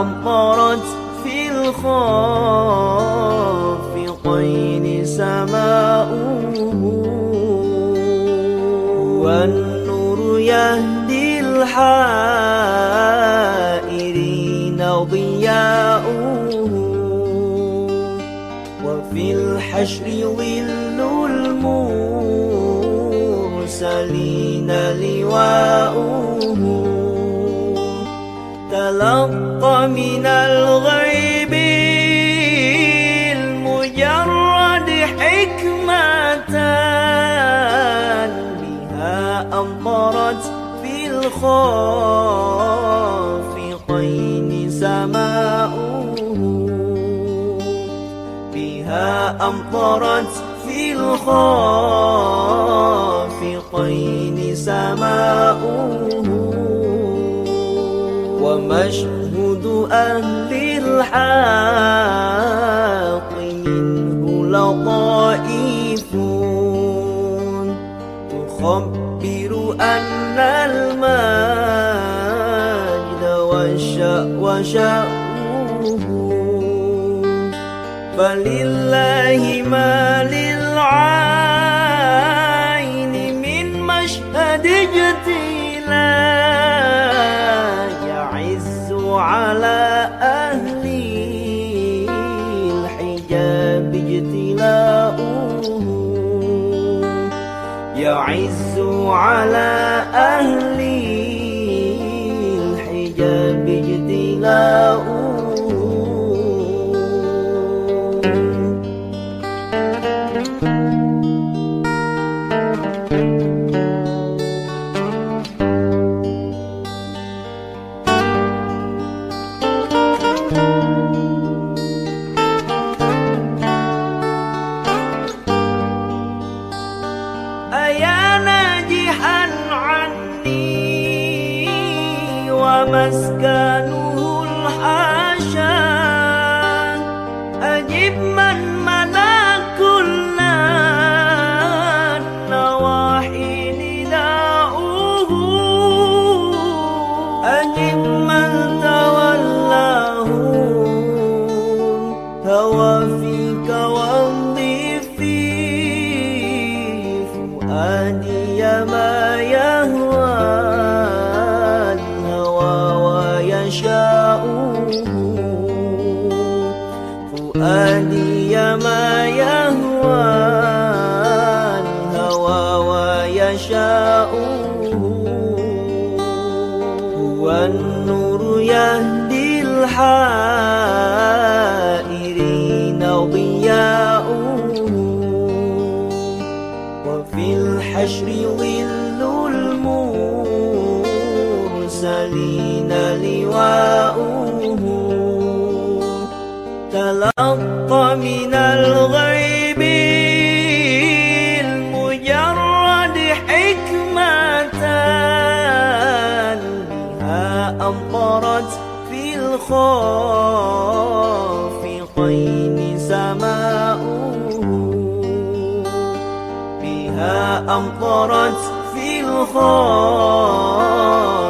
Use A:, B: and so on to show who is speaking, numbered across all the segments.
A: أمطرت في الخافقين سماؤه والنور يهدي الحائرين ضياؤه وفي الحشر ظل المرسلين لواؤه تلقط من الغيب المجرد حكمة بها أمطرت في الخافقين سماؤه. بها أمطرت في الخافقين سماؤه. ومشهد أهل الحاق منه لطائف تخبر أن المجد وشأوه فلله ما على أهل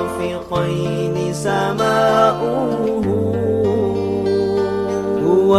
A: خافقين سماؤه هو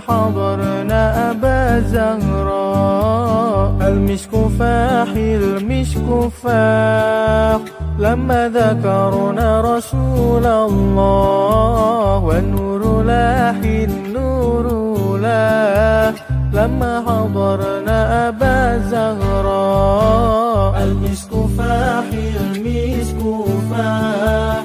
B: حضرنا أبا زهراء. المشك فاح المشك فاح. لما ذكرنا رسول الله والنور لاح النور لاح. لما حضرنا أبا زهراء المشك فاح المشك فاح.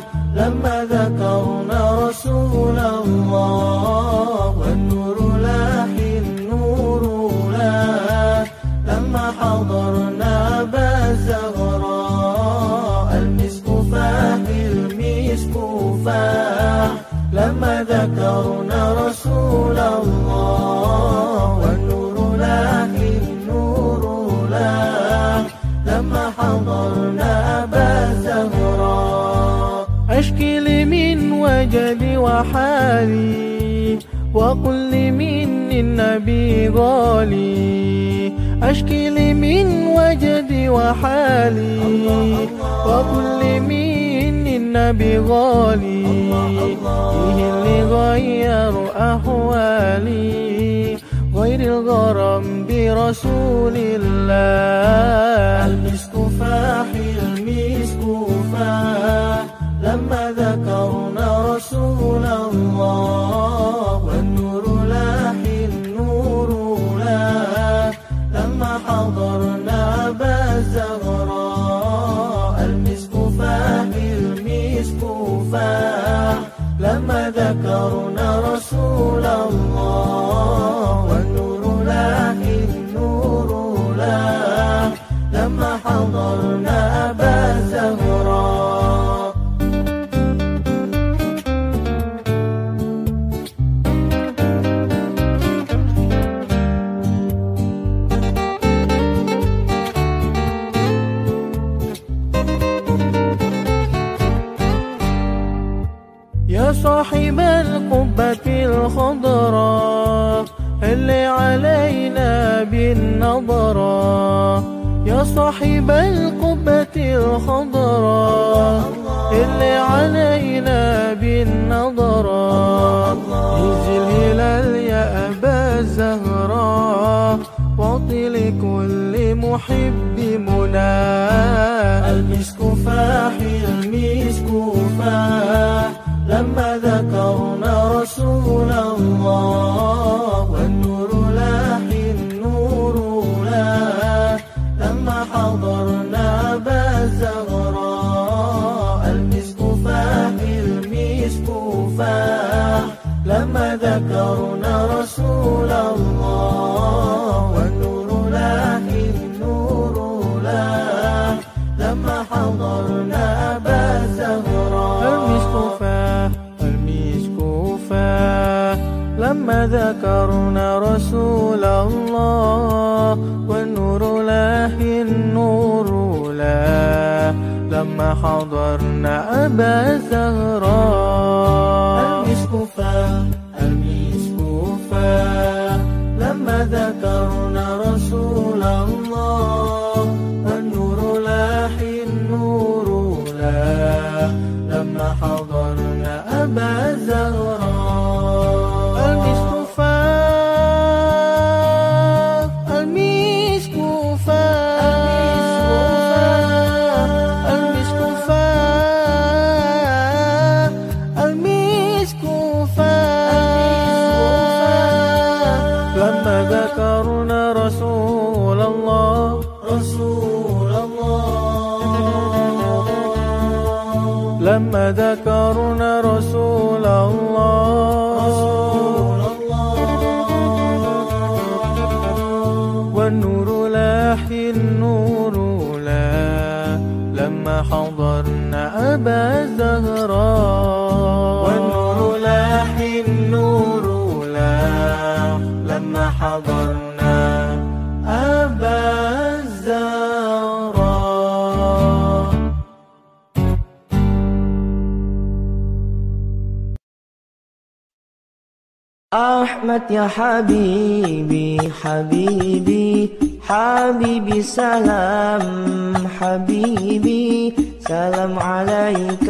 B: يرون رسول الله والنور لك النور لك. لما حضرنا بزهراء أشكي لي من وجدي وحالي وقل لي من النبي غالي. أشكي لي من وجدي وحالي وقل لي من بغالي فيه اللي غير أحوالي غير الغرام برسول الله. bahasa مات يا
A: حبيبي حبيبي. حبيبي سلام حبيبي. سلام عليك.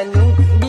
C: anu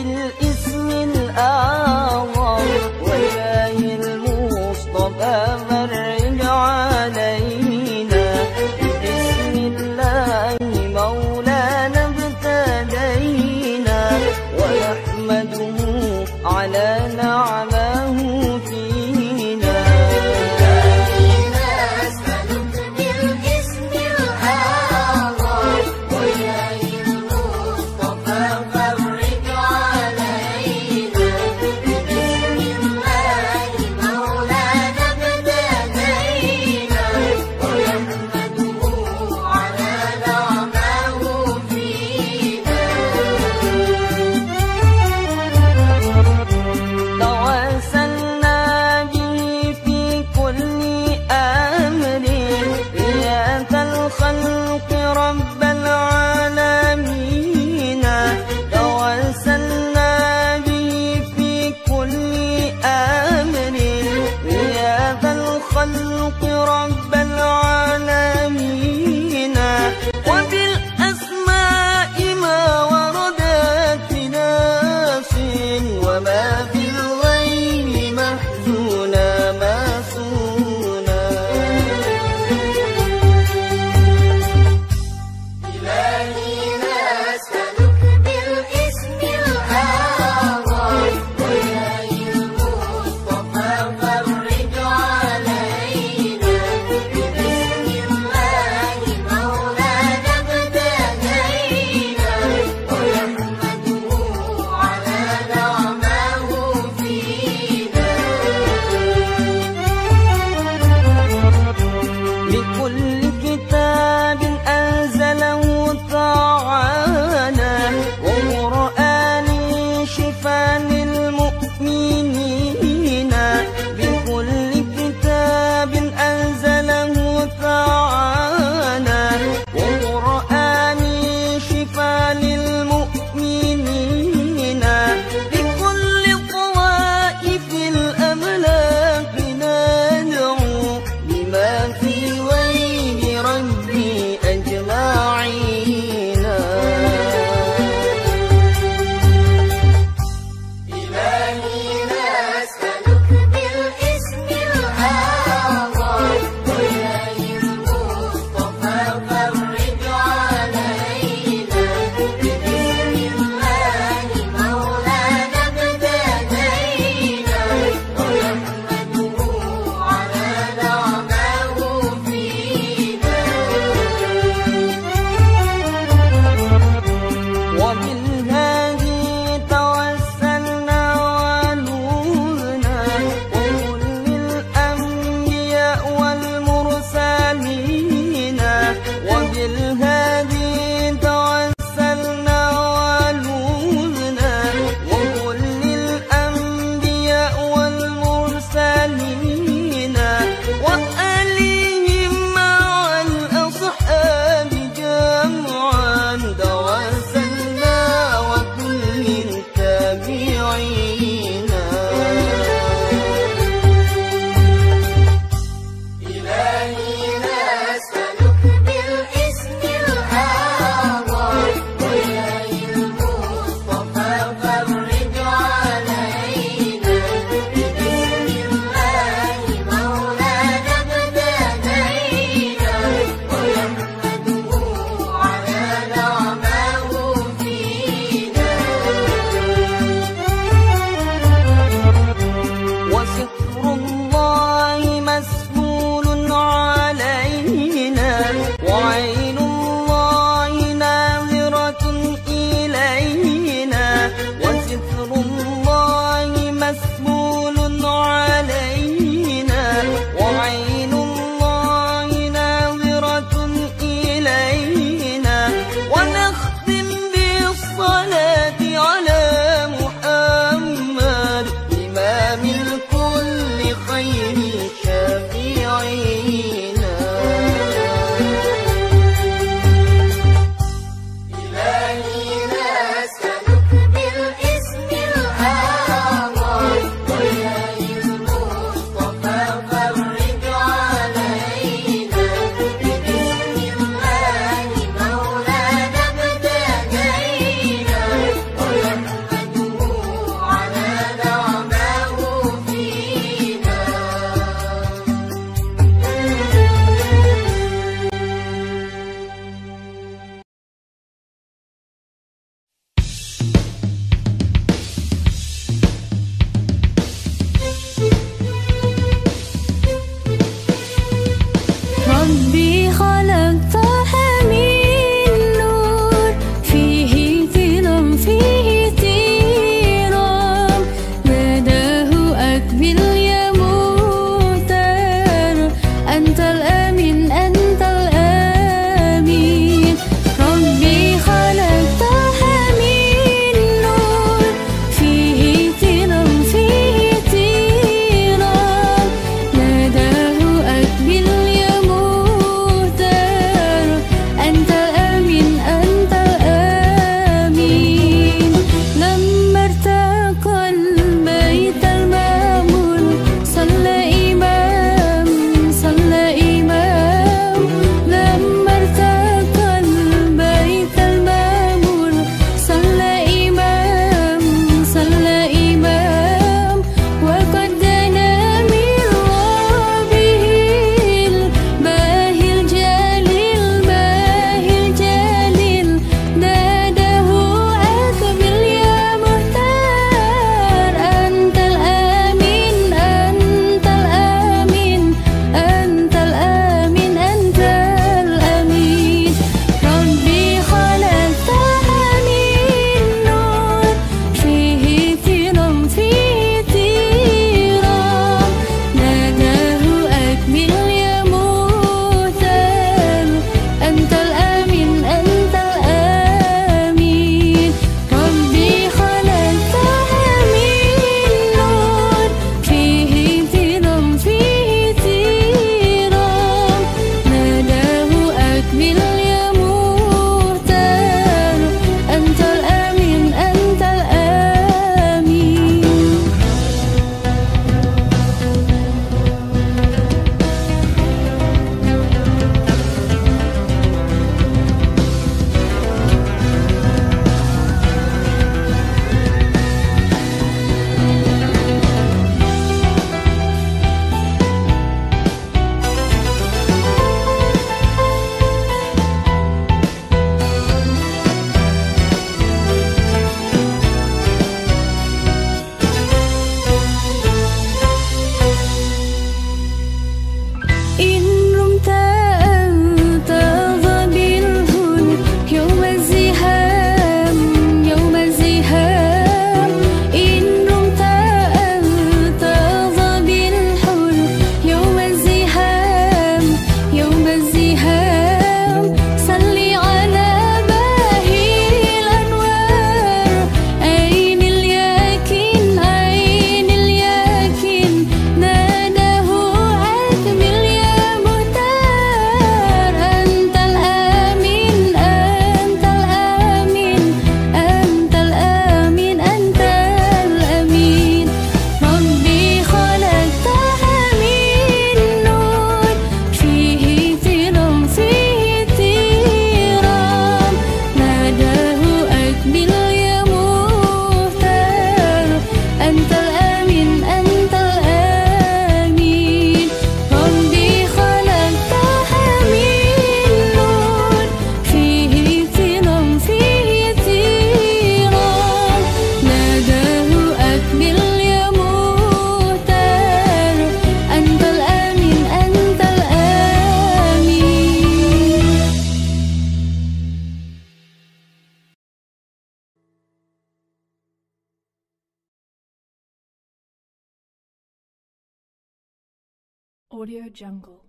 C: Jungle.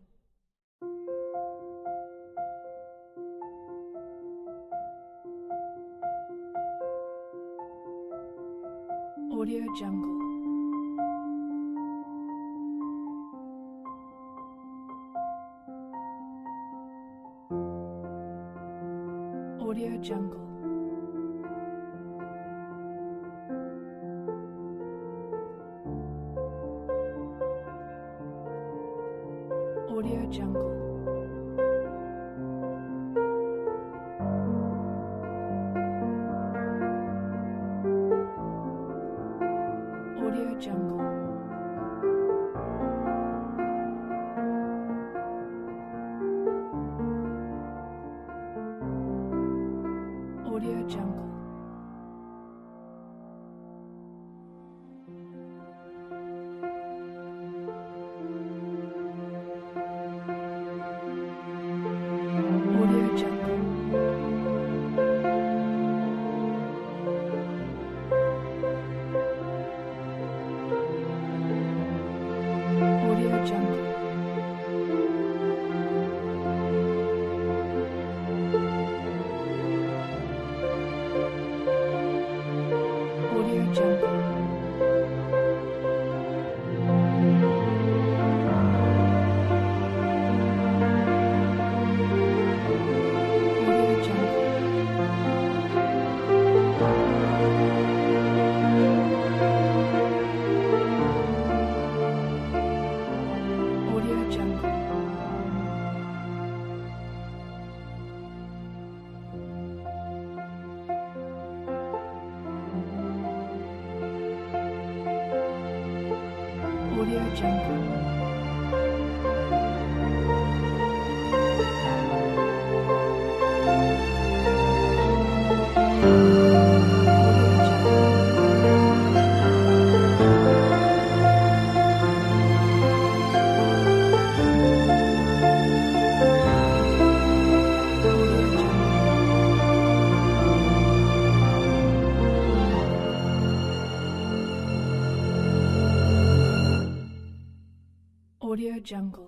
C: Jungle.